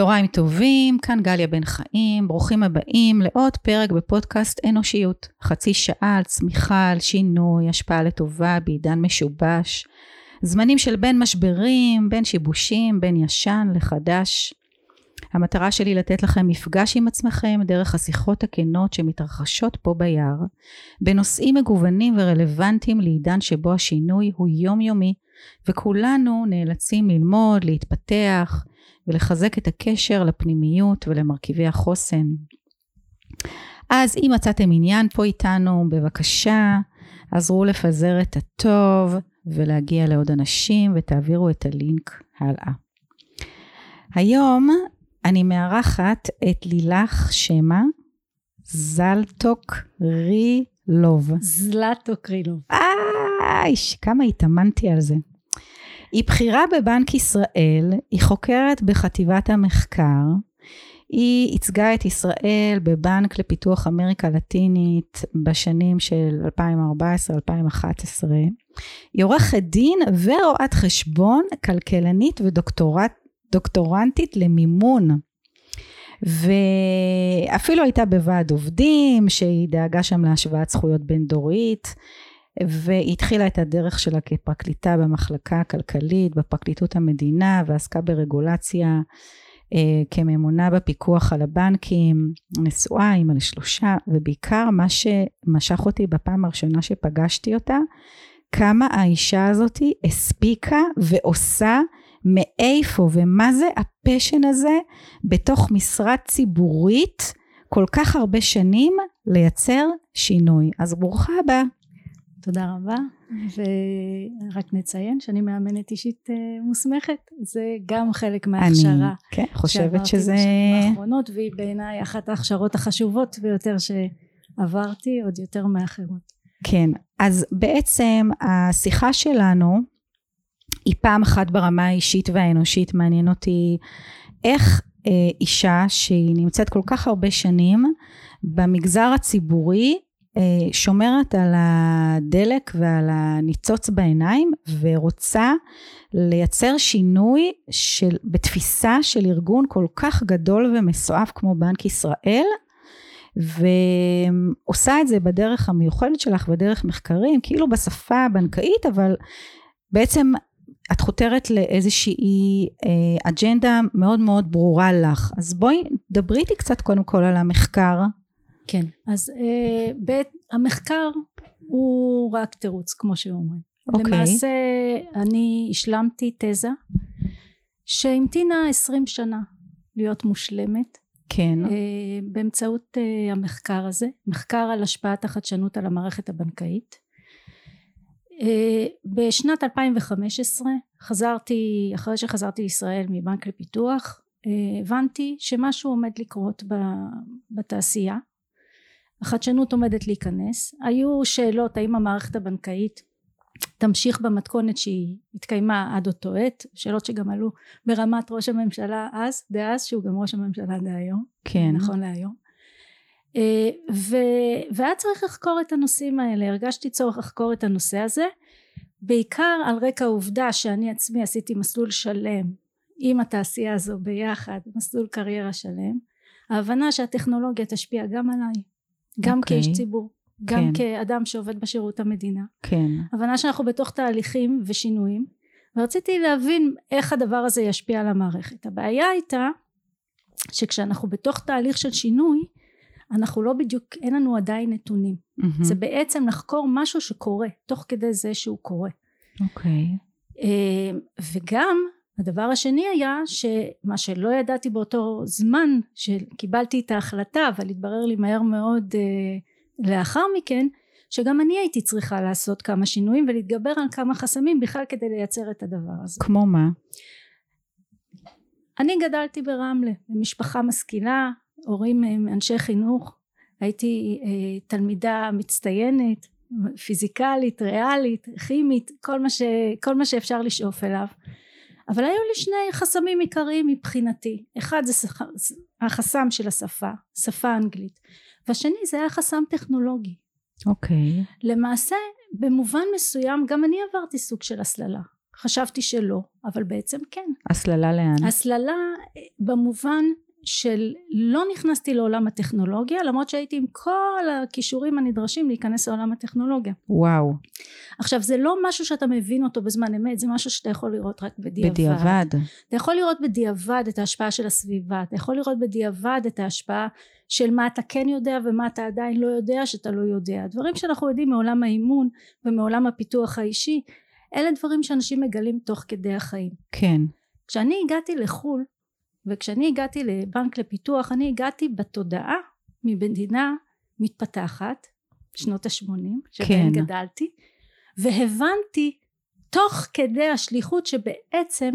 צהריים טובים, כאן גליה בן חיים, ברוכים הבאים לעוד פרק בפודקאסט אנושיות. חצי שעה על צמיחה, על שינוי, השפעה לטובה בעידן משובש. זמנים של בין משברים, בין שיבושים, בין ישן לחדש. המטרה שלי לתת לכם מפגש עם עצמכם דרך השיחות הכנות שמתרחשות פה ביער, בנושאים מגוונים ורלוונטיים לעידן שבו השינוי הוא יומיומי, וכולנו נאלצים ללמוד, להתפתח, ולחזק את הקשר לפנימיות ולמרכיבי החוסן. אז אם מצאתם עניין פה איתנו, בבקשה, עזרו לפזר את הטוב ולהגיע לעוד אנשים ותעבירו את הלינק הלאה. היום אני מארחת את לילך שמע זלטוק רילוב. זלטוק רילוב. איי, כמה התאמנתי על זה. היא בכירה בבנק ישראל, היא חוקרת בחטיבת המחקר, היא ייצגה את ישראל בבנק לפיתוח אמריקה לטינית בשנים של 2014-2011. היא עורכת דין ורואת חשבון, כלכלנית ודוקטורנטית למימון. ואפילו הייתה בוועד עובדים שהיא דאגה שם להשוואת זכויות בין דורית והיא התחילה את הדרך שלה כפרקליטה במחלקה הכלכלית בפרקליטות המדינה ועסקה ברגולציה אה, כממונה בפיקוח על הבנקים, נשואה, אימא לשלושה ובעיקר מה שמשך אותי בפעם הראשונה שפגשתי אותה כמה האישה הזאתי הספיקה ועושה מאיפה ומה זה הפשן הזה בתוך משרה ציבורית כל כך הרבה שנים לייצר שינוי. אז ברוכה הבאה. תודה רבה ורק נציין שאני מאמנת אישית אה, מוסמכת. זה גם חלק מההכשרה אני כן, חושבת שזה האחרונות והיא בעיניי אחת ההכשרות החשובות ביותר שעברתי עוד יותר מאחרות. כן אז בעצם השיחה שלנו היא פעם אחת ברמה האישית והאנושית. מעניין אותי איך אה, אישה שהיא נמצאת כל כך הרבה שנים במגזר הציבורי שומרת על הדלק ועל הניצוץ בעיניים ורוצה לייצר שינוי של, בתפיסה של ארגון כל כך גדול ומסועף כמו בנק ישראל ועושה את זה בדרך המיוחדת שלך בדרך מחקרים כאילו בשפה הבנקאית אבל בעצם את חותרת לאיזושהי אה, אג'נדה מאוד מאוד ברורה לך. אז בואי דברי איתי קצת קודם כל על המחקר כן, אז אה, בית, המחקר הוא רק תירוץ כמו שאומרים. אוקיי. למעשה אני השלמתי תזה שהמתינה עשרים שנה להיות מושלמת. כן. אה, באמצעות אה, המחקר הזה, מחקר על השפעת החדשנות על המערכת הבנקאית. אה, בשנת 2015 חזרתי, אחרי שחזרתי לישראל מבנק לפיתוח, אה, הבנתי שמשהו עומד לקרות בתעשייה החדשנות עומדת להיכנס. היו שאלות האם המערכת הבנקאית תמשיך במתכונת שהיא התקיימה עד אותו עת? שאלות שגם עלו ברמת ראש הממשלה אז דאז שהוא גם ראש הממשלה דהיום. כן. נכון להיום. אה, ו, והיה צריך לחקור את הנושאים האלה. הרגשתי צורך לחקור את הנושא הזה בעיקר על רקע העובדה שאני עצמי עשיתי מסלול שלם עם התעשייה הזו ביחד מסלול קריירה שלם. ההבנה שהטכנולוגיה תשפיע גם עליי גם okay. אוקיי. כאיש ציבור גם כן. כאדם שעובד בשירות המדינה כן הבנה שאנחנו בתוך תהליכים ושינויים ורציתי להבין איך הדבר הזה ישפיע על המערכת הבעיה הייתה שכשאנחנו בתוך תהליך של שינוי אנחנו לא בדיוק אין לנו עדיין נתונים mm-hmm. זה בעצם לחקור משהו שקורה תוך כדי זה שהוא קורה אוקיי okay. אה, וגם הדבר השני היה שמה שלא ידעתי באותו זמן שקיבלתי את ההחלטה אבל התברר לי מהר מאוד uh, לאחר מכן שגם אני הייתי צריכה לעשות כמה שינויים ולהתגבר על כמה חסמים בכלל כדי לייצר את הדבר הזה. כמו מה? אני גדלתי ברמלה במשפחה משכילה הורים הם אנשי חינוך הייתי uh, תלמידה מצטיינת פיזיקלית ריאלית כימית כל מה, ש, כל מה שאפשר לשאוף אליו אבל היו לי שני חסמים עיקריים מבחינתי אחד זה החסם של השפה שפה אנגלית והשני זה היה חסם טכנולוגי אוקיי okay. למעשה במובן מסוים גם אני עברתי סוג של הסללה חשבתי שלא אבל בעצם כן הסללה לאן? הסללה במובן של לא נכנסתי לעולם הטכנולוגיה למרות שהייתי עם כל הכישורים הנדרשים להיכנס לעולם הטכנולוגיה. וואו. עכשיו זה לא משהו שאתה מבין אותו בזמן אמת זה משהו שאתה יכול לראות רק בדיעבד. בדיעבד. אתה יכול לראות בדיעבד את ההשפעה של הסביבה אתה יכול לראות בדיעבד את ההשפעה של מה אתה כן יודע ומה אתה עדיין לא יודע שאתה לא יודע דברים שאנחנו יודעים מעולם האימון ומעולם הפיתוח האישי אלה דברים שאנשים מגלים תוך כדי החיים. כן. כשאני הגעתי לחו"ל וכשאני הגעתי לבנק לפיתוח אני הגעתי בתודעה ממדינה מתפתחת שנות ה-80 שבהן כן. גדלתי והבנתי תוך כדי השליחות שבעצם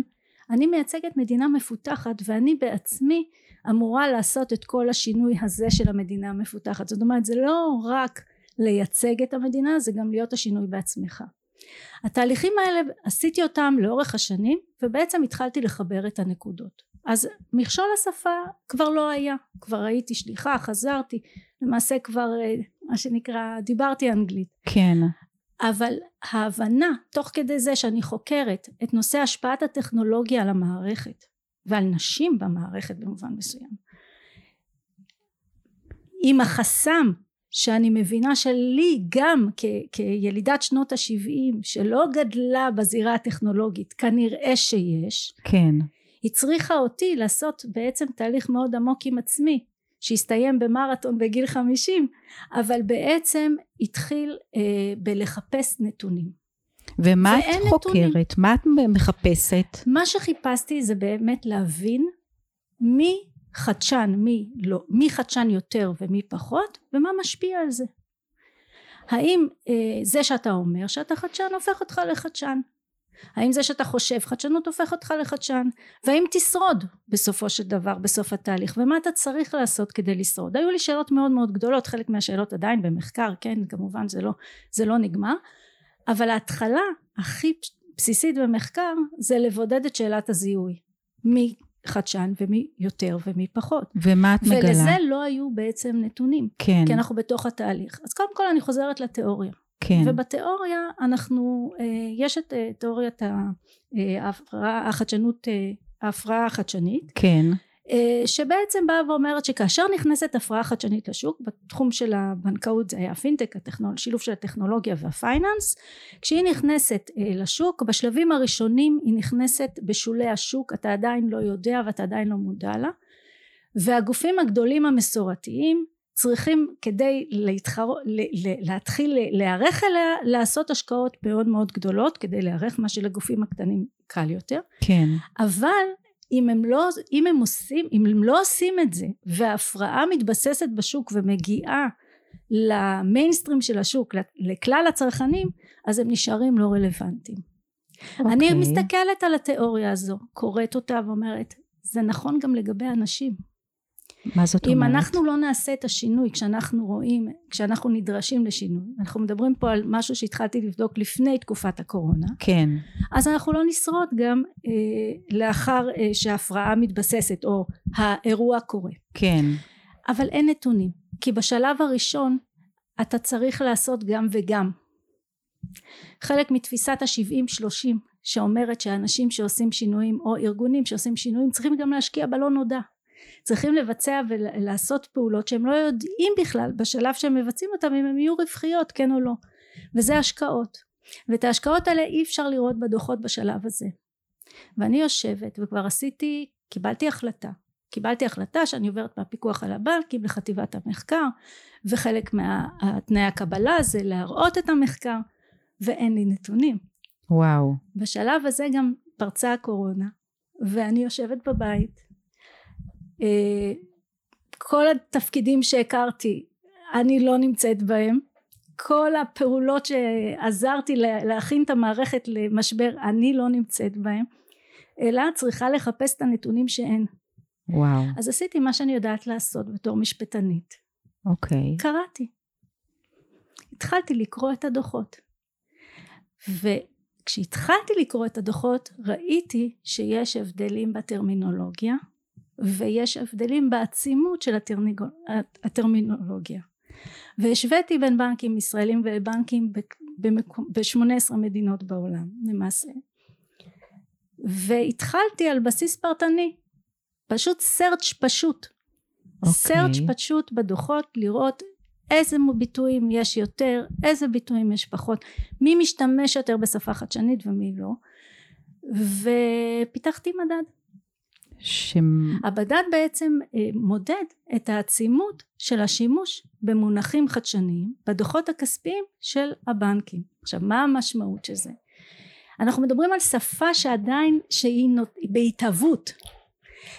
אני מייצגת מדינה מפותחת ואני בעצמי אמורה לעשות את כל השינוי הזה של המדינה המפותחת. זאת אומרת זה לא רק לייצג את המדינה זה גם להיות השינוי בעצמך. התהליכים האלה עשיתי אותם לאורך השנים ובעצם התחלתי לחבר את הנקודות אז מכשול השפה כבר לא היה. כבר הייתי שליחה חזרתי. למעשה כבר אה, מה שנקרא דיברתי אנגלית. כן. אבל ההבנה תוך כדי זה שאני חוקרת את נושא השפעת הטכנולוגיה על המערכת ועל נשים במערכת במובן מסוים עם החסם שאני מבינה שלי גם כ- כילידת שנות ה-70 שלא גדלה בזירה הטכנולוגית כנראה שיש כן הצריכה אותי לעשות בעצם תהליך מאוד עמוק עם עצמי שהסתיים במרתון בגיל 50 אבל בעצם התחיל אה, בלחפש נתונים ומה את חוקרת? נתונים. מה את מחפשת? מה שחיפשתי זה באמת להבין מי חדשן מי לא מי חדשן יותר ומי פחות ומה משפיע על זה האם אה, זה שאתה אומר שאתה חדשן הופך אותך לחדשן האם זה שאתה חושב חדשנות הופך אותך לחדשן והאם תשרוד בסופו של דבר בסוף התהליך ומה אתה צריך לעשות כדי לשרוד היו לי שאלות מאוד מאוד גדולות חלק מהשאלות עדיין במחקר כן כמובן זה לא זה לא נגמר אבל ההתחלה הכי בסיסית במחקר זה לבודד את שאלת הזיהוי מי חדשן ומי יותר ומי פחות. ומה את מגלה? ולזה לא היו בעצם נתונים. כן. כי אנחנו בתוך התהליך. אז קודם כל אני חוזרת לתיאוריה. כן. ובתיאוריה אנחנו, אה, יש את אה, תיאוריית אה, ההפרעה, החדשנות, ההפרעה החדשנית. כן. שבעצם באה ואומרת שכאשר נכנסת הפרעה חדשנית לשוק בתחום של הבנקאות זה היה הפינטק הטכנול, שילוב של הטכנולוגיה והפייננס כשהיא נכנסת לשוק בשלבים הראשונים היא נכנסת בשולי השוק אתה עדיין לא יודע ואתה עדיין לא מודע לה והגופים הגדולים המסורתיים צריכים כדי להתחר... להתחיל להיערך אליה לעשות השקעות מאוד מאוד גדולות כדי להיערך מה שלגופים הקטנים קל יותר כן אבל אם הם לא אם הם עושים אם הם לא עושים את זה וההפרעה מתבססת בשוק ומגיעה למיינסטרים של השוק לכלל הצרכנים אז הם נשארים לא רלוונטיים okay. אני אוקיי. מסתכלת על התיאוריה הזו קוראת אותה ואומרת זה נכון גם לגבי אנשים מה זאת אם אומרת? אם אנחנו לא נעשה את השינוי כשאנחנו רואים, כשאנחנו נדרשים לשינוי, אנחנו מדברים פה על משהו שהתחלתי לבדוק לפני תקופת הקורונה, כן. אז אנחנו לא נשרוד גם אה, לאחר אה, שההפרעה מתבססת או האירוע קורה. כן. אבל אין נתונים, כי בשלב הראשון אתה צריך לעשות גם וגם. חלק מתפיסת ה-70-30 שאומרת שאנשים שעושים שינויים או ארגונים שעושים שינויים צריכים גם להשקיע בלא נודע צריכים לבצע ולעשות פעולות שהם לא יודעים בכלל בשלב שהם מבצעים אותם אם הם יהיו רווחיות כן או לא. וזה השקעות. ואת ההשקעות האלה אי אפשר לראות בדוחות בשלב הזה. ואני יושבת וכבר עשיתי קיבלתי החלטה. קיבלתי החלטה שאני עוברת מהפיקוח על הבנקים לחטיבת המחקר וחלק מהתנאי הקבלה זה להראות את המחקר ואין לי נתונים. וואו. בשלב הזה גם פרצה הקורונה ואני יושבת בבית כל התפקידים שהכרתי אני לא נמצאת בהם. כל הפעולות שעזרתי להכין את המערכת למשבר אני לא נמצאת בהם. אלא צריכה לחפש את הנתונים שאין. וואו. אז עשיתי מה שאני יודעת לעשות בתור משפטנית. אוקיי. קראתי. התחלתי לקרוא את הדוחות. וכשהתחלתי לקרוא את הדוחות ראיתי שיש הבדלים בטרמינולוגיה ויש הבדלים בעצימות של הטרניגול, הטרמינולוגיה והשוויתי בין בנקים ישראלים ובנקים ב-18 מדינות בעולם למעשה והתחלתי על בסיס פרטני פשוט search פשוט. אוקיי. search פשוט בדוחות לראות איזה ביטויים יש יותר, איזה ביטויים יש פחות, מי משתמש יותר בשפה חדשנית ומי לא. ופיתחתי מדד. ש... המדד בעצם אה, מודד את העצימות של השימוש במונחים חדשניים בדוחות הכספיים של הבנקים. עכשיו מה המשמעות של זה? אנחנו מדברים על שפה שעדיין שהיא נות... בהתהוות.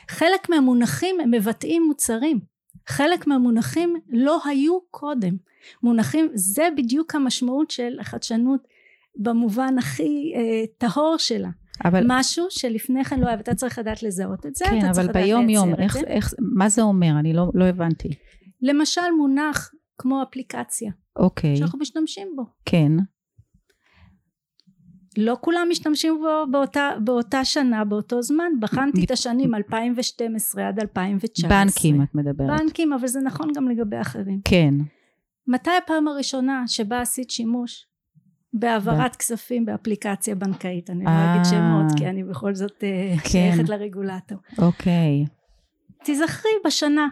חלק מהמונחים הם מבטאים מוצרים. חלק מהמונחים לא היו קודם. מונחים זה בדיוק המשמעות של החדשנות במובן הכי אה, טהור שלה. אבל... משהו שלפני כן לא היה ואתה צריך לדעת לזהות את זה כן, אתה צריך אבל ביום יום, איך. איך, מה זה אומר? אני לא, לא הבנתי. למשל מונח כמו אפליקציה אוקיי, שאנחנו משתמשים בו כן, לא כולם משתמשים בו באותה, באותה שנה באותו זמן בחנתי את השנים 2012 עד 2019 בנקים את מדברת. בנקים אבל זה נכון גם לגבי אחרים כן, מתי הפעם הראשונה שבה עשית שימוש בהעברת כספים באפליקציה בנקאית אני לא אה. אגיד שמות כי אני בכל זאת אה, כן. שייכת לרגולטור אוקיי. תזכרי בשנה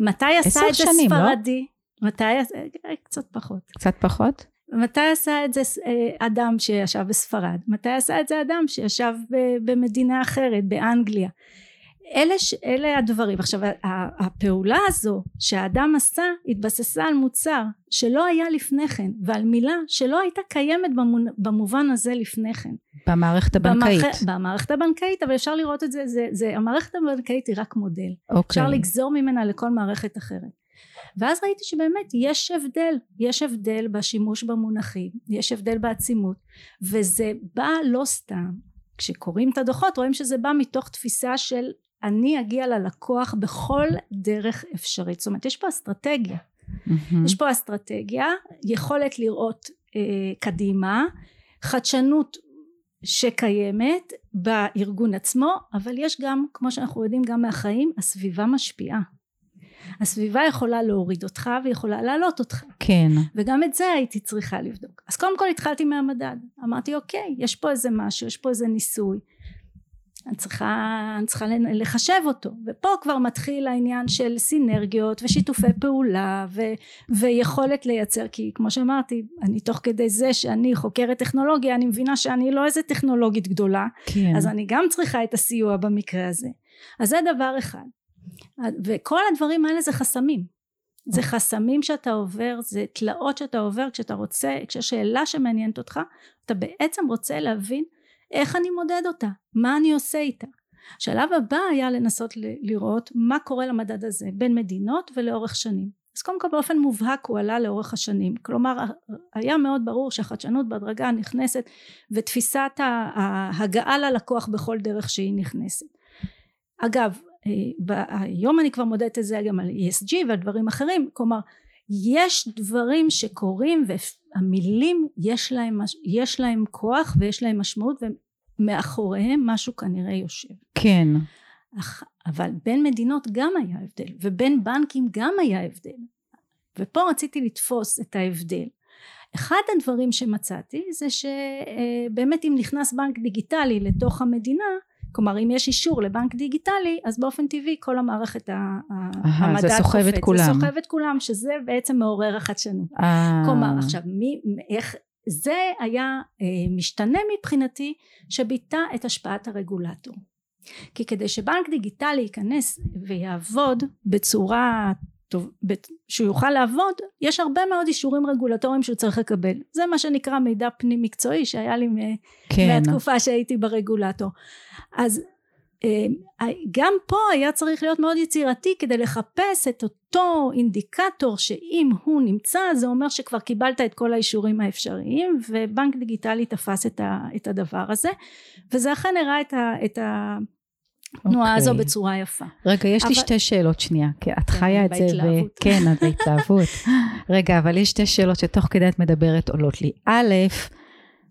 מתי עשה את זה שנים, לא? ספרדי מתי עשה- אה, קצת פחות קצת פחות? מתי עשה את זה אדם שישב בספרד מתי עשה את זה אדם שישב ב- במדינה אחרת באנגליה אלה, ש- אלה הדברים. עכשיו הפעולה הזו שהאדם עשה התבססה על מוצר שלא היה לפני כן ועל מילה שלא הייתה קיימת במובן הזה לפני כן. במערכת הבנקאית. במערכ- במערכת הבנקאית אבל אפשר לראות את זה, זה, זה המערכת הבנקאית היא רק מודל. אוקיי. אפשר לגזור ממנה לכל מערכת אחרת. ואז ראיתי שבאמת יש הבדל יש הבדל בשימוש במונחים יש הבדל בעצימות וזה בא לא סתם. כשקוראים את הדוחות רואים שזה בא מתוך תפיסה של אני אגיע ללקוח בכל דרך אפשרית. זאת אומרת יש פה אסטרטגיה. מהמם. יש פה אסטרטגיה יכולת לראות אה, קדימה חדשנות שקיימת בארגון עצמו אבל יש גם כמו שאנחנו יודעים גם מהחיים הסביבה משפיעה. הסביבה יכולה להוריד אותך ויכולה להעלות אותך. כן, וגם את זה הייתי צריכה לבדוק. אז קודם כל התחלתי מהמדד. אמרתי אוקיי יש פה איזה משהו יש פה איזה ניסוי אני צריכה, אני צריכה לחשב אותו. ופה כבר מתחיל העניין של סינרגיות ושיתופי פעולה ו, ויכולת לייצר כי כמו שאמרתי אני תוך כדי זה שאני חוקרת טכנולוגיה אני מבינה שאני לא איזה טכנולוגית גדולה כן. אז אני גם צריכה את הסיוע במקרה הזה. אז זה דבר אחד. וכל הדברים האלה זה חסמים. זה חסמים שאתה עובר זה תלאות שאתה עובר כשאתה רוצה כשיש שאלה שמעניינת אותך אתה בעצם רוצה להבין איך אני מודד אותה? מה אני עושה איתה? השלב הבא היה לנסות לראות מה קורה למדד הזה בין מדינות ולאורך שנים. אז קודם כל באופן מובהק הוא עלה לאורך השנים. כלומר היה מאוד ברור שהחדשנות בהדרגה נכנסת ותפיסת ההגעה ללקוח בכל דרך שהיא נכנסת. אגב אה, היום אני כבר מודדת את זה גם על ESG ועל דברים אחרים. כלומר יש דברים שקורים והמילים יש להם, יש להם כוח ויש להם משמעות ומאחוריהם משהו כנראה יושב. כן. אך, אבל בין מדינות גם היה הבדל ובין בנקים גם היה הבדל. ופה רציתי לתפוס את ההבדל. אחד הדברים שמצאתי זה שבאמת אם נכנס בנק דיגיטלי לתוך המדינה כלומר אם יש אישור לבנק דיגיטלי אז באופן טבעי כל המערכת המדד זה סוחב את כולם. זה סוחב את כולם שזה בעצם מעורר החדשנות. אה, כלומר עכשיו מי איך זה היה אה, משתנה מבחינתי שביטא את השפעת הרגולטור. כי כדי שבנק דיגיטלי ייכנס ויעבוד בצורה טוב, שהוא יוכל לעבוד יש הרבה מאוד אישורים רגולטוריים שהוא צריך לקבל זה מה שנקרא מידע פנים מקצועי שהיה לי כן. מהתקופה שהייתי ברגולטור אז גם פה היה צריך להיות מאוד יצירתי כדי לחפש את אותו אינדיקטור שאם הוא נמצא זה אומר שכבר קיבלת את כל האישורים האפשריים ובנק דיגיטלי תפס את, ה, את הדבר הזה וזה אכן הראה את, ה, את התנועה okay. הזו אוקיי. בצורה יפה. רגע יש אבל... לי שתי שאלות שנייה כי את חיה את זה ו... כן את בהתלהבות רגע אבל יש שתי שאלות שתוך כדי את מדברת עולות לי א'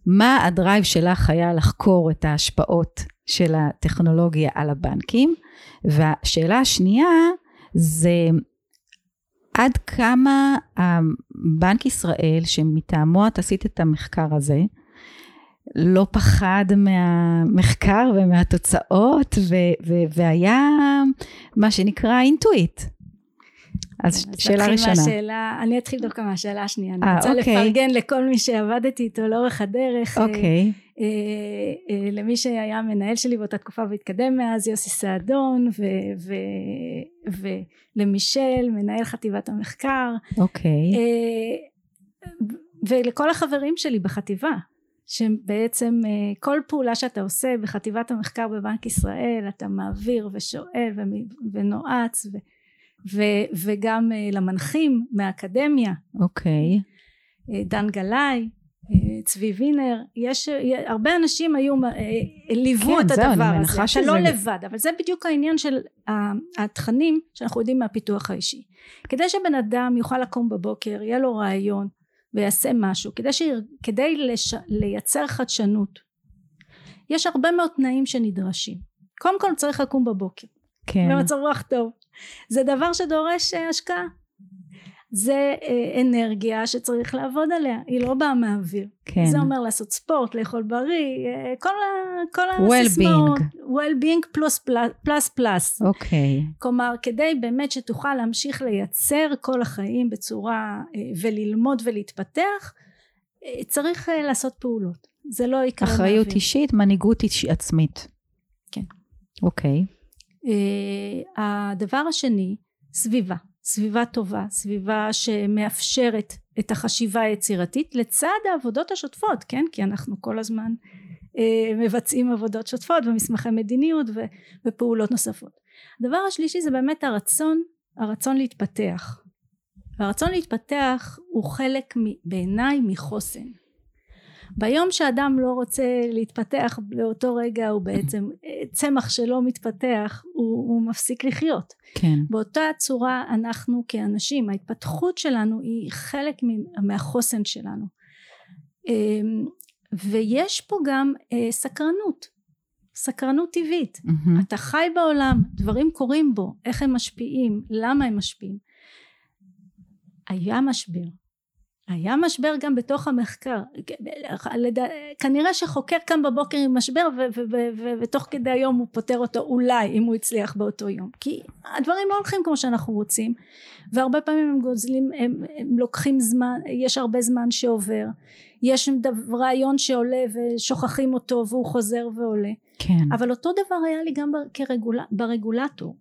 מה הדרייב שלך היה לחקור את ההשפעות של הטכנולוגיה על הבנקים והשאלה השנייה זה עד כמה בנק ישראל שמטעמו את עשית את המחקר הזה לא פחד מהמחקר ומהתוצאות ו- ו- והיה מה שנקרא אינטואיט. אז שאלה ראשונה. מהשאלה, אני אתחיל דווקא מהשאלה השנייה. אני 아, רוצה אוקיי. לפרגן לכל מי שעבדתי איתו לאורך הדרך. אוקיי. אה, אה, למי שהיה המנהל שלי באותה תקופה והתקדם מאז יוסי סעדון ו- ו- ולמישל מנהל חטיבת המחקר אוקיי. אה, ולכל החברים שלי בחטיבה שבעצם אה, כל פעולה שאתה עושה בחטיבת המחקר בבנק ישראל אתה מעביר ושואל ונועץ ו- ו- וגם אה, למנחים מהאקדמיה. אוקיי. אה, דן גלאי צבי וינר יש הרבה אנשים היו ליוו כן, את זהו, הדבר הזה. אתה שזה- לא לבד אבל זה בדיוק העניין של התכנים שאנחנו יודעים מהפיתוח האישי. כדי שבן אדם יוכל לקום בבוקר יהיה לו רעיון ויעשה משהו. כדי, ש... כדי לש... לייצר חדשנות יש הרבה מאוד תנאים שנדרשים. קודם כל צריך לקום בבוקר. כן. במצב רוח טוב. זה דבר שדורש אה, השקעה זה אה, אנרגיה שצריך לעבוד עליה היא לא באה מהאוויר כן. זה אומר לעשות ספורט לאכול בריא אה, כל, ה, כל Well-being. הסיסמאות well-being פלוס פלוס פלוס אוקיי. כלומר כדי באמת שתוכל להמשיך לייצר כל החיים בצורה אה, וללמוד ולהתפתח צריך לעשות פעולות זה לא יקרה אחריות מהאוויר. אישית, מנהיגות איש- עצמית. כן. אוקיי. הדבר השני סביבה סביבה טובה סביבה שמאפשרת את החשיבה היצירתית לצד העבודות השוטפות כן? כי אנחנו כל הזמן אה, מבצעים עבודות שוטפות ומסמכי מדיניות ו- ופעולות נוספות. הדבר השלישי זה באמת הרצון הרצון להתפתח. והרצון להתפתח הוא חלק בעיניי מחוסן ביום שאדם לא רוצה להתפתח באותו רגע הוא בעצם צמח שלא מתפתח הוא, הוא מפסיק לחיות. כן. באותה צורה אנחנו כאנשים ההתפתחות שלנו היא חלק מהחוסן שלנו. אמ, ויש פה גם אה, סקרנות. סקרנות טבעית. מהמם. אתה חי בעולם דברים קורים בו איך הם משפיעים למה הם משפיעים. היה משבר היה משבר גם בתוך המחקר כנראה שחוקר קם בבוקר עם משבר ותוך כדי היום הוא פותר אותו אולי אם הוא הצליח באותו יום כי הדברים לא הולכים כמו שאנחנו רוצים והרבה פעמים הם גוזלים הם, הם לוקחים זמן יש הרבה זמן שעובר יש דו- רעיון שעולה ושוכחים אותו והוא חוזר ועולה כן. אבל אותו דבר היה לי גם. ברגולטור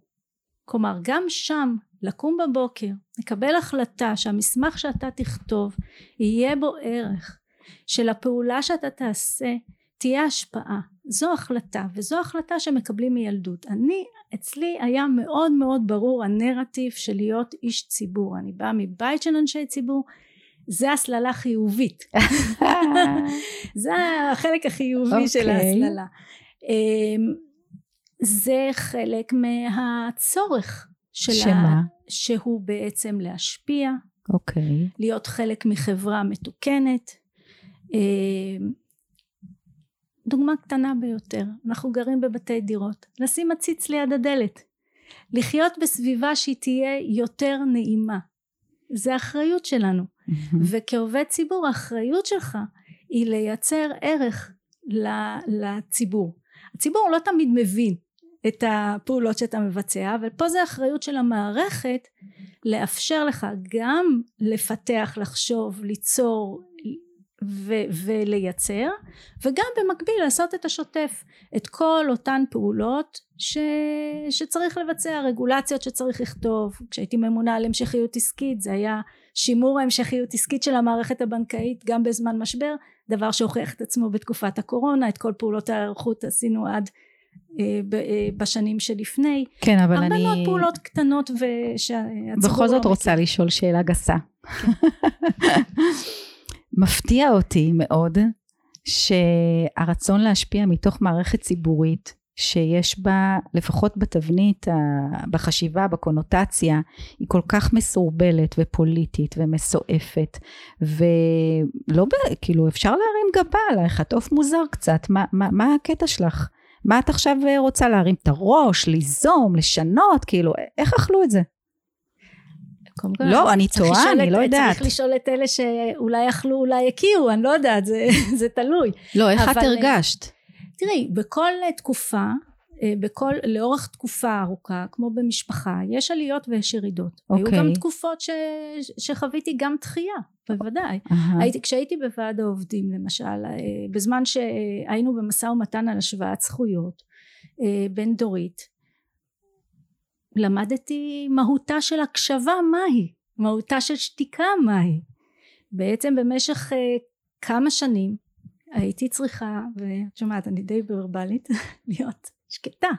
כלומר גם שם לקום בבוקר לקבל החלטה שהמסמך שאתה תכתוב יהיה בו ערך שלפעולה שאתה תעשה תהיה השפעה. זו החלטה וזו החלטה שמקבלים מילדות. אני אצלי היה מאוד מאוד ברור הנרטיב של להיות איש ציבור. אני באה מבית של אנשי ציבור זה הסללה חיובית. זה החלק החיובי של אוקיי. ההסללה. אמ, זה חלק מהצורך של שמה? שהוא בעצם להשפיע. אוקיי. להיות חלק מחברה מתוקנת. אמ, דוגמה קטנה ביותר אנחנו גרים בבתי דירות. לשים עציץ ליד הדלת. לחיות בסביבה שהיא תהיה יותר נעימה. זה אחריות שלנו. וכעובד ציבור האחריות שלך היא לייצר ערך לציבור. הציבור לא תמיד מבין את הפעולות שאתה מבצע אבל פה זה אחריות של המערכת לאפשר לך גם לפתח לחשוב ליצור ו- ולייצר וגם במקביל לעשות את השוטף את כל אותן פעולות ש... שצריך לבצע רגולציות שצריך לכתוב. כשהייתי ממונה על המשכיות עסקית זה היה שימור ההמשכיות עסקית של המערכת הבנקאית גם בזמן משבר דבר שהוכיח את עצמו בתקופת הקורונה את כל פעולות ההיערכות עשינו עד בשנים שלפני כן, אבל הרבה אני מאוד פעולות קטנות ושהציבור בכל זאת לא רוצה לשאול שאלה גסה. מפתיע אותי מאוד שהרצון להשפיע מתוך מערכת ציבורית שיש בה, לפחות בתבנית, בחשיבה, בקונוטציה, היא כל כך מסורבלת ופוליטית ומסועפת, ולא, כאילו, אפשר להרים גבה עלייך, את עוף מוזר קצת, מה, מה, מה הקטע שלך? מה את עכשיו רוצה להרים את הראש, ליזום, לשנות, כאילו, איך אכלו את זה? לא, אני טועה, אני לא יודעת. צריך לשאול את אלה שאולי יכלו, אולי הכירו, אני לא יודעת, זה, זה תלוי. לא, איך את אבל- הרגשת? תראי, בכל אה, תקופה, אה, בכל, לאורך תקופה ארוכה, כמו במשפחה, יש עליות ויש ירידות. היו אוקיי. גם תקופות ש, שחוויתי גם דחייה, בוודאי. אהה. הייתי, כשהייתי בוועד העובדים למשל, אה, בזמן שהיינו במשא ומתן על השוואת זכויות אה, בין דורית, למדתי מהותה של הקשבה מהי, מהותה של שתיקה מהי. בעצם במשך אה, כמה שנים הייתי צריכה, ואת שומעת אני די ורבלית, להיות שקטה,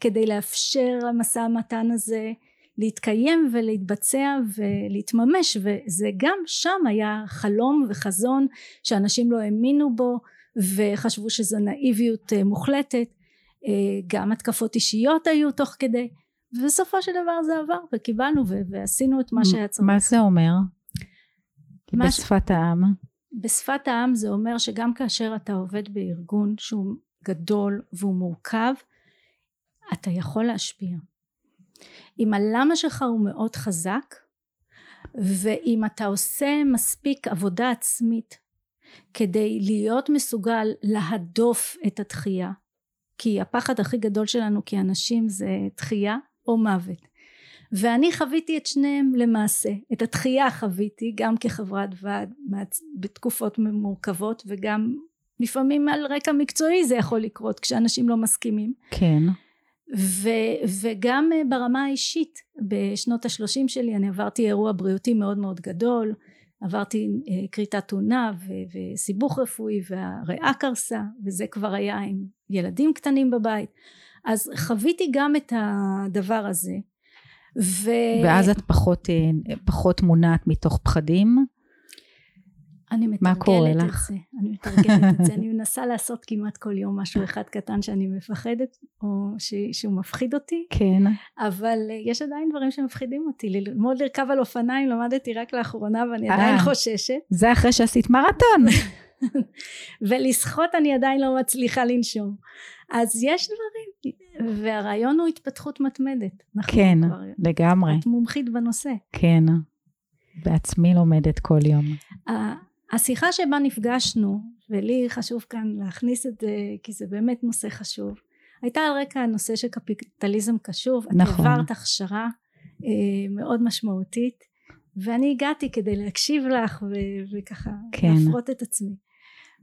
כדי לאפשר למשא המתן הזה להתקיים ולהתבצע ולהתממש וזה גם שם היה חלום וחזון שאנשים לא האמינו בו וחשבו שזו נאיביות אה, מוחלטת אה, גם התקפות אישיות היו תוך כדי ובסופו של דבר זה עבר וקיבלנו ועשינו את מה שהיה צריך מה זה אומר? מה ש- בשפת העם? בשפת העם זה אומר שגם כאשר אתה עובד בארגון שהוא גדול והוא מורכב אתה יכול להשפיע. אם הלמה שלך הוא מאוד חזק ואם אתה עושה מספיק עבודה עצמית כדי להיות מסוגל להדוף את התחייה כי הפחד הכי גדול שלנו כאנשים זה תחייה או מוות. ואני חוויתי את שניהם למעשה את התחייה חוויתי גם כחברת ועד בתקופות מורכבות וגם לפעמים על רקע מקצועי זה יכול לקרות כשאנשים לא מסכימים כן. ו, וגם אה, ברמה האישית בשנות השלושים שלי אני עברתי אירוע בריאותי מאוד מאוד גדול עברתי אה, כריתת אונה ו- וסיבוך רפואי והריאה קרסה וזה כבר היה עם ילדים קטנים בבית אז חוויתי גם את הדבר הזה ו... ואז את פחות, אה, פחות מונעת מתוך פחדים? אני מתרגלת את? זה, אני מתרגלת את זה, אני מנסה לעשות כמעט כל יום משהו אחד קטן שאני מפחדת או ש... שהוא מפחיד אותי כן. אבל אה, יש עדיין דברים שמפחידים אותי ללמוד לרכב על אופניים למדתי רק לאחרונה ואני אה. עדיין חוששת זה אחרי שעשית מרתון. ולשחות אני עדיין לא מצליחה לנשום אז יש דברים והרעיון הוא התפתחות מתמדת אנחנו כן, כבר- לגמרי. את מומחית בנושא כן. בעצמי לומדת כל יום. השיחה שבה נפגשנו ולי חשוב כאן להכניס את זה כי זה באמת נושא חשוב הייתה על רקע הנושא של קפיטליזם קשוב את נכון. העברת הכשרה אה, מאוד משמעותית ואני הגעתי כדי להקשיב לך ו- וככה כן. להפרות את עצמי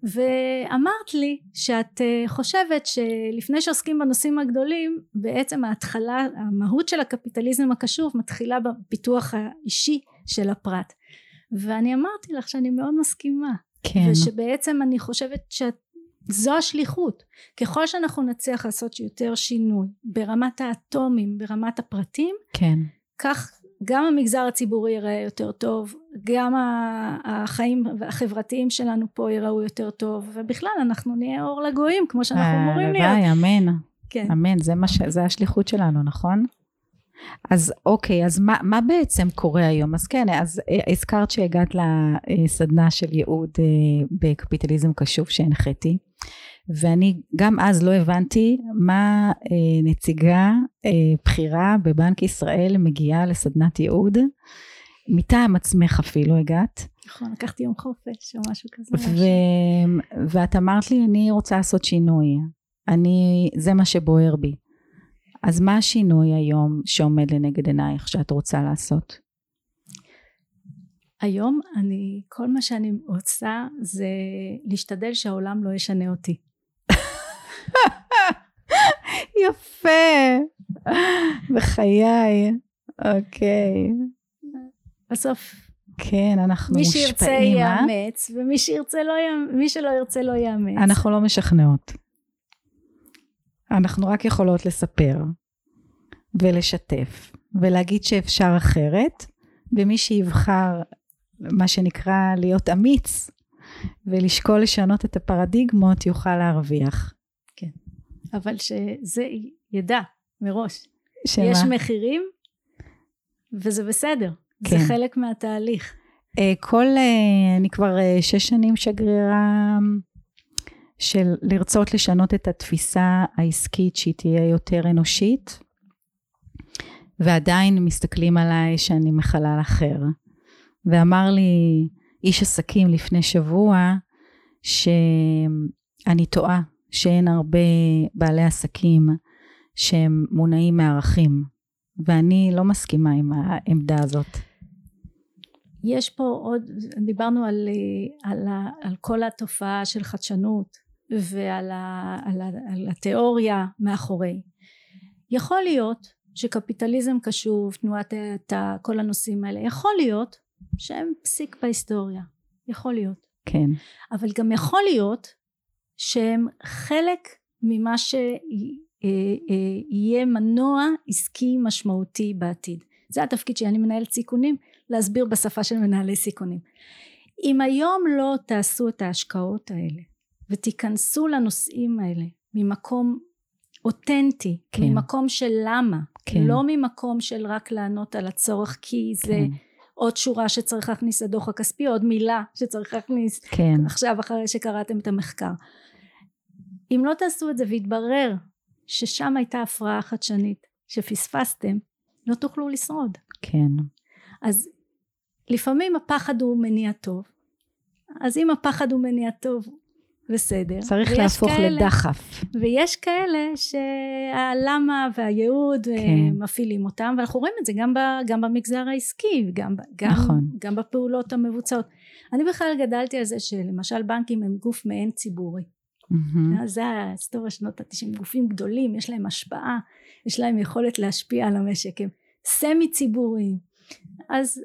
ואמרת לי שאת אה, חושבת שלפני שעוסקים בנושאים הגדולים בעצם ההתחלה המהות של הקפיטליזם הקשוב מתחילה בפיתוח האישי של הפרט ואני אמרתי לך שאני מאוד מסכימה כן. ושבעצם אני חושבת שזו השליחות ככל שאנחנו נצליח לעשות יותר שינוי ברמת האטומים ברמת הפרטים כן. כך גם המגזר הציבורי ייראה יותר טוב גם החיים החברתיים שלנו פה ייראו יותר טוב ובכלל אנחנו נהיה אור לגויים כמו שאנחנו אה, אמורים להיות הלוואי, אמן. כן. אמן, זה, מה ש... זה השליחות שלנו, נכון? אז אוקיי, אז מה, מה בעצם קורה היום? אז כן, אז אה, הזכרת שהגעת לסדנה של ייעוד אה, בקפיטליזם קשוב שהנחיתי, ואני גם אז לא הבנתי מה אה, נציגה בכירה בבנק ישראל מגיעה לסדנת ייעוד, מטעם עצמך אפילו הגעת, נכון לקחתי יום חופש או משהו כזה ו... ואת אמרת לי אני רוצה לעשות שינוי, אני, זה מה שבוער בי. אז מה השינוי היום שעומד לנגד עינייך שאת רוצה לעשות? היום אני כל מה שאני עושה זה להשתדל שהעולם לא ישנה אותי יפה, בחיי, אוקיי. בסוף כן, אנחנו מי שירצה מושפעים, אה? יאמץ ומי שירצה לא יאמץ מי שלא ירצה לא יאמץ אנחנו לא משכנעות. אנחנו רק יכולות לספר ולשתף ולהגיד שאפשר אחרת, ומי שיבחר מה שנקרא להיות אמיץ ולשקול לשנות את הפרדיגמות יוכל להרוויח. אבל שזה ידע מראש שמה? יש מחירים וזה בסדר כן. זה חלק מהתהליך אה, כל, אה, אני כבר אה, שש שנים שגרירה של לרצות לשנות את התפיסה העסקית שהיא תהיה יותר אנושית ועדיין מסתכלים עליי שאני מחלל אחר. ואמר לי איש עסקים לפני שבוע, שאני טועה, שאין הרבה בעלי עסקים שהם מונעים מערכים, ואני לא מסכימה עם העמדה הזאת. יש פה עוד, דיברנו על, על, על כל התופעה של חדשנות ועל ה, על, ה, על התיאוריה מאחורי. יכול להיות שקפיטליזם קשוב, תנועת האטה, כל הנושאים האלה, יכול להיות שהם פסיק בהיסטוריה. יכול להיות. כן. אבל גם יכול להיות שהם חלק ממה שיהיה מנוע עסקי משמעותי בעתיד. זה התפקיד שלי, אני מנהלת סיכונים, להסביר בשפה של מנהלי סיכונים. אם היום לא תעשו את ההשקעות האלה ותיכנסו לנושאים האלה ממקום אותנטי, כן. ממקום של למה, כן. לא ממקום של רק לענות על הצורך כי זה כן. עוד שורה שצריך להכניס לדוח הכספי, עוד מילה שצריך להכניס כן. עכשיו אחרי שקראתם את המחקר. אם לא תעשו את זה ויתברר ששם הייתה הפרעה חדשנית שפספסתם, לא תוכלו לשרוד. כן. אז לפעמים הפחד הוא מניע טוב, אז אם הפחד הוא מניע טוב בסדר. צריך להפוך כאלה, לדחף. ויש כאלה שהלמה והייעוד כן. מפעילים אותם, ואנחנו רואים את זה גם, ב, גם במגזר העסקי, גם, גם, נכון. גם בפעולות המבוצעות. אני בכלל גדלתי על זה שלמשל בנקים הם גוף מעין ציבורי. Mm-hmm. זה ההיסטוריה שנות התשעים, גופים גדולים, יש להם השפעה, יש להם יכולת להשפיע על המשק, הם סמי ציבוריים. אז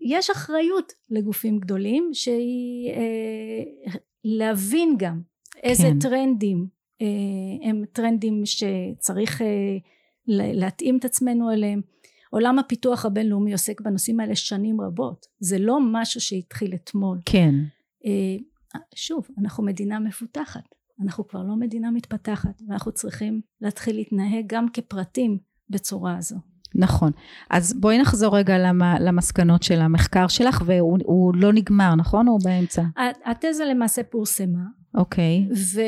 יש אחריות לגופים גדולים שהיא אה, להבין גם איזה כן. טרנדים אה, הם טרנדים שצריך אה, להתאים את עצמנו אליהם. עולם הפיתוח הבינלאומי עוסק בנושאים האלה שנים רבות. זה לא משהו שהתחיל אתמול. כן. אה, שוב אנחנו מדינה מפותחת. אנחנו כבר לא מדינה מתפתחת ואנחנו צריכים להתחיל להתנהג גם כפרטים בצורה הזו נכון. אז בואי נחזור רגע למה, למסקנות של המחקר שלך, והוא לא נגמר, נכון? הוא באמצע? התזה למעשה פורסמה. אוקיי. ו,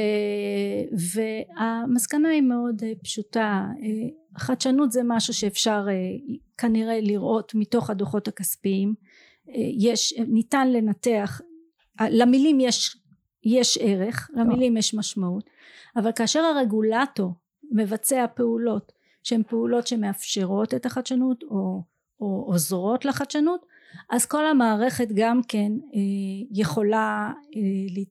והמסקנה היא מאוד אה, פשוטה. אה, חדשנות זה משהו שאפשר אה, כנראה לראות מתוך הדוחות הכספיים. יש, ניתן לנתח, למילים יש, יש ערך, למילים יש משמעות, אבל כאשר הרגולטור מבצע פעולות שהן פעולות שמאפשרות את החדשנות או, או עוזרות לחדשנות אז כל המערכת גם כן אה, יכולה אה,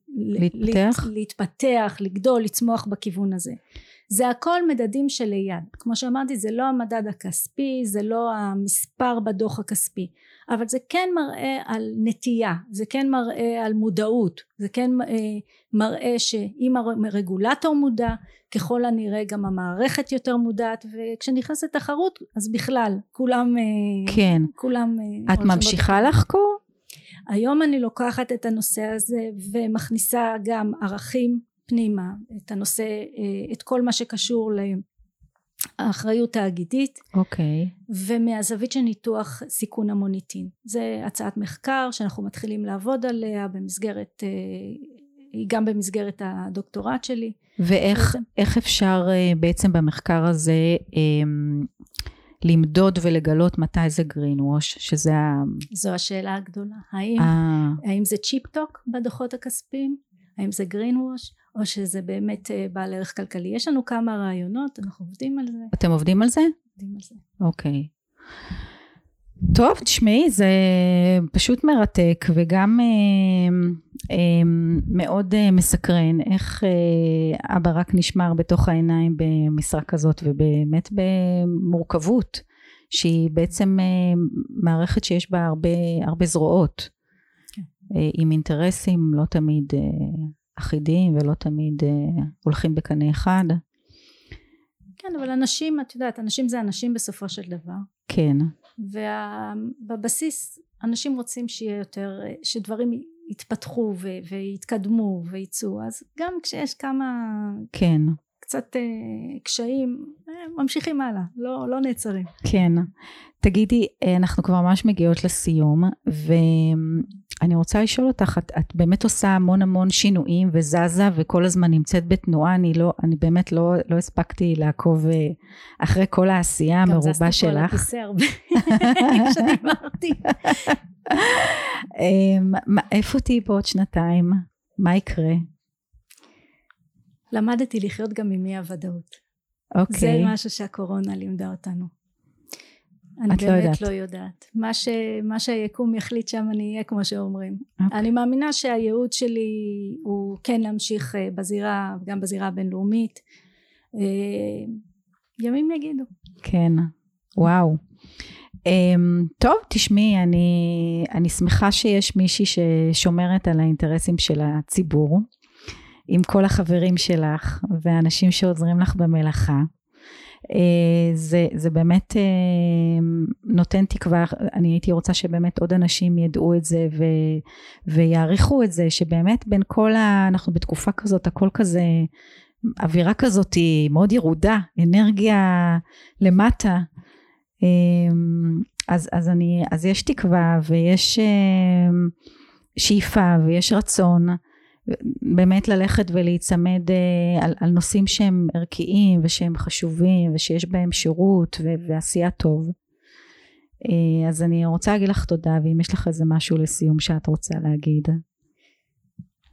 להתפתח. להתפתח, לגדול, לצמוח בכיוון הזה. זה הכל מדדים שליד. כמו שאמרתי זה לא המדד הכספי, זה לא המספר בדוח הכספי, אבל זה כן מראה על נטייה, זה כן מראה על מודעות, זה כן אה, מראה שאם הרגולטור מודע, ככל הנראה גם המערכת יותר מודעת, וכשנכנסת תחרות אז בכלל כולם אה, כן. כולם אה, את ממשיכה לחקור? היום אני לוקחת את הנושא הזה ומכניסה גם ערכים פנימה את הנושא את כל מה שקשור האחריות תאגידית. אוקיי. okay. ומהזווית של ניתוח סיכון המוניטין. זה הצעת מחקר שאנחנו מתחילים לעבוד עליה במסגרת היא גם במסגרת הדוקטורט שלי. ואיך אפשר אה, בעצם במחקר הזה אמ, למדוד ולגלות מתי זה green wash שזה ה... זו השאלה הגדולה. האם, אה. האם זה צ'יפ טוק בדוחות הכספיים? האם זה green wash או שזה באמת אה, בעל ערך כלכלי. יש לנו כמה רעיונות, אנחנו עובדים על זה. אתם עובדים על זה? עובדים על זה. אוקיי. טוב, תשמעי, זה פשוט מרתק וגם אה, אה, מאוד אה, מסקרן איך אה, אבא רק נשמר בתוך העיניים במשרה כזאת ובאמת במורכבות שהיא בעצם אה, מערכת שיש בה הרבה, הרבה זרועות כן. אה, עם אינטרסים לא תמיד אה, אחידים ולא תמיד אה, הולכים בקנה אחד. כן, אבל אנשים, את יודעת, אנשים זה אנשים בסופו של דבר. כן. ובבסיס אנשים רוצים שיהיה יותר, שדברים יתפתחו ו- ויתקדמו ויצאו, אז גם כשיש כמה... כן. קצת אה, קשיים, אה, ממשיכים הלאה, לא, לא נעצרים. כן. תגידי, אה, אנחנו כבר ממש מגיעות לסיום, ו... אני רוצה לשאול אותך, את, את באמת עושה המון המון שינויים וזזה וכל הזמן נמצאת בתנועה, אני לא, אני באמת לא, לא הספקתי לעקוב אה, אחרי כל העשייה המרובה שלך. גם זזתי על הכיסא הרבה, כשדיברתי. אמ, איפה תהיי בעוד שנתיים? מה יקרה? למדתי לחיות גם עם אי הוודאות. אוקיי. זה משהו שהקורונה לימדה אותנו. אני את לא באמת יודעת. לא יודעת. מה, ש, מה שהיקום יחליט שם אני אהיה כמו שאומרים. אוקיי. אני מאמינה שהייעוד שלי הוא כן להמשיך אה, בזירה, גם בזירה הבינלאומית. אה, ימים יגידו. כן, וואו. Um, טוב, תשמעי, אני, אני שמחה שיש מישהי ששומרת על האינטרסים של הציבור, עם כל החברים שלך והאנשים שעוזרים לך במלאכה. Uh, זה, זה באמת uh, נותן תקווה, אני הייתי רוצה שבאמת עוד אנשים ידעו את זה ו, ויעריכו את זה, שבאמת בין כל ה... אנחנו בתקופה כזאת, הכל כזה, אווירה כזאת היא מאוד ירודה, אנרגיה למטה. אמ, אז, אז, אני, אז יש תקווה ויש שאיפה ויש רצון באמת ללכת ולהיצמד אה, על, על נושאים שהם ערכיים ושהם חשובים ושיש בהם שירות ו- ועשייה טוב. אה, אז אני רוצה להגיד לך תודה ואם יש לך איזה משהו לסיום שאת רוצה להגיד.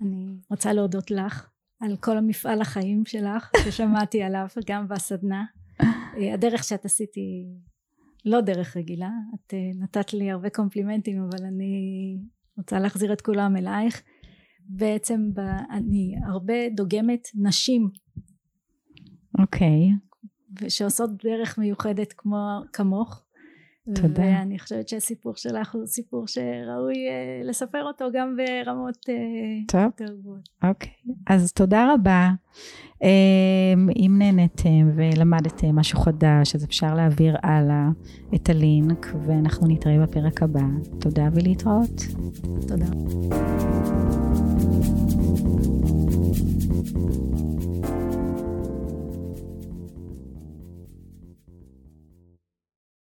אני רוצה להודות לך על כל המפעל החיים שלך ששמעתי עליו גם בסדנה. אה, הדרך שאת עשית היא לא דרך רגילה. את נתת לי הרבה קומפלימנטים אבל אני רוצה להחזיר את כולם אלייך. בעצם ב, אני הרבה דוגמת נשים אוקיי, שעושות דרך מיוחדת כמו כמוך. תודה. ואני חושבת שהסיפור שלך הוא סיפור שראוי אה, לספר אותו גם ברמות אה, טוב. יותר גבוהות. אוקיי, אז תודה רבה. אמ, אם נהנתם ולמדתם משהו חדש, אז אפשר להעביר הלאה את הלינק, ואנחנו נתראה בפרק הבא. תודה ולהתראות. תודה. you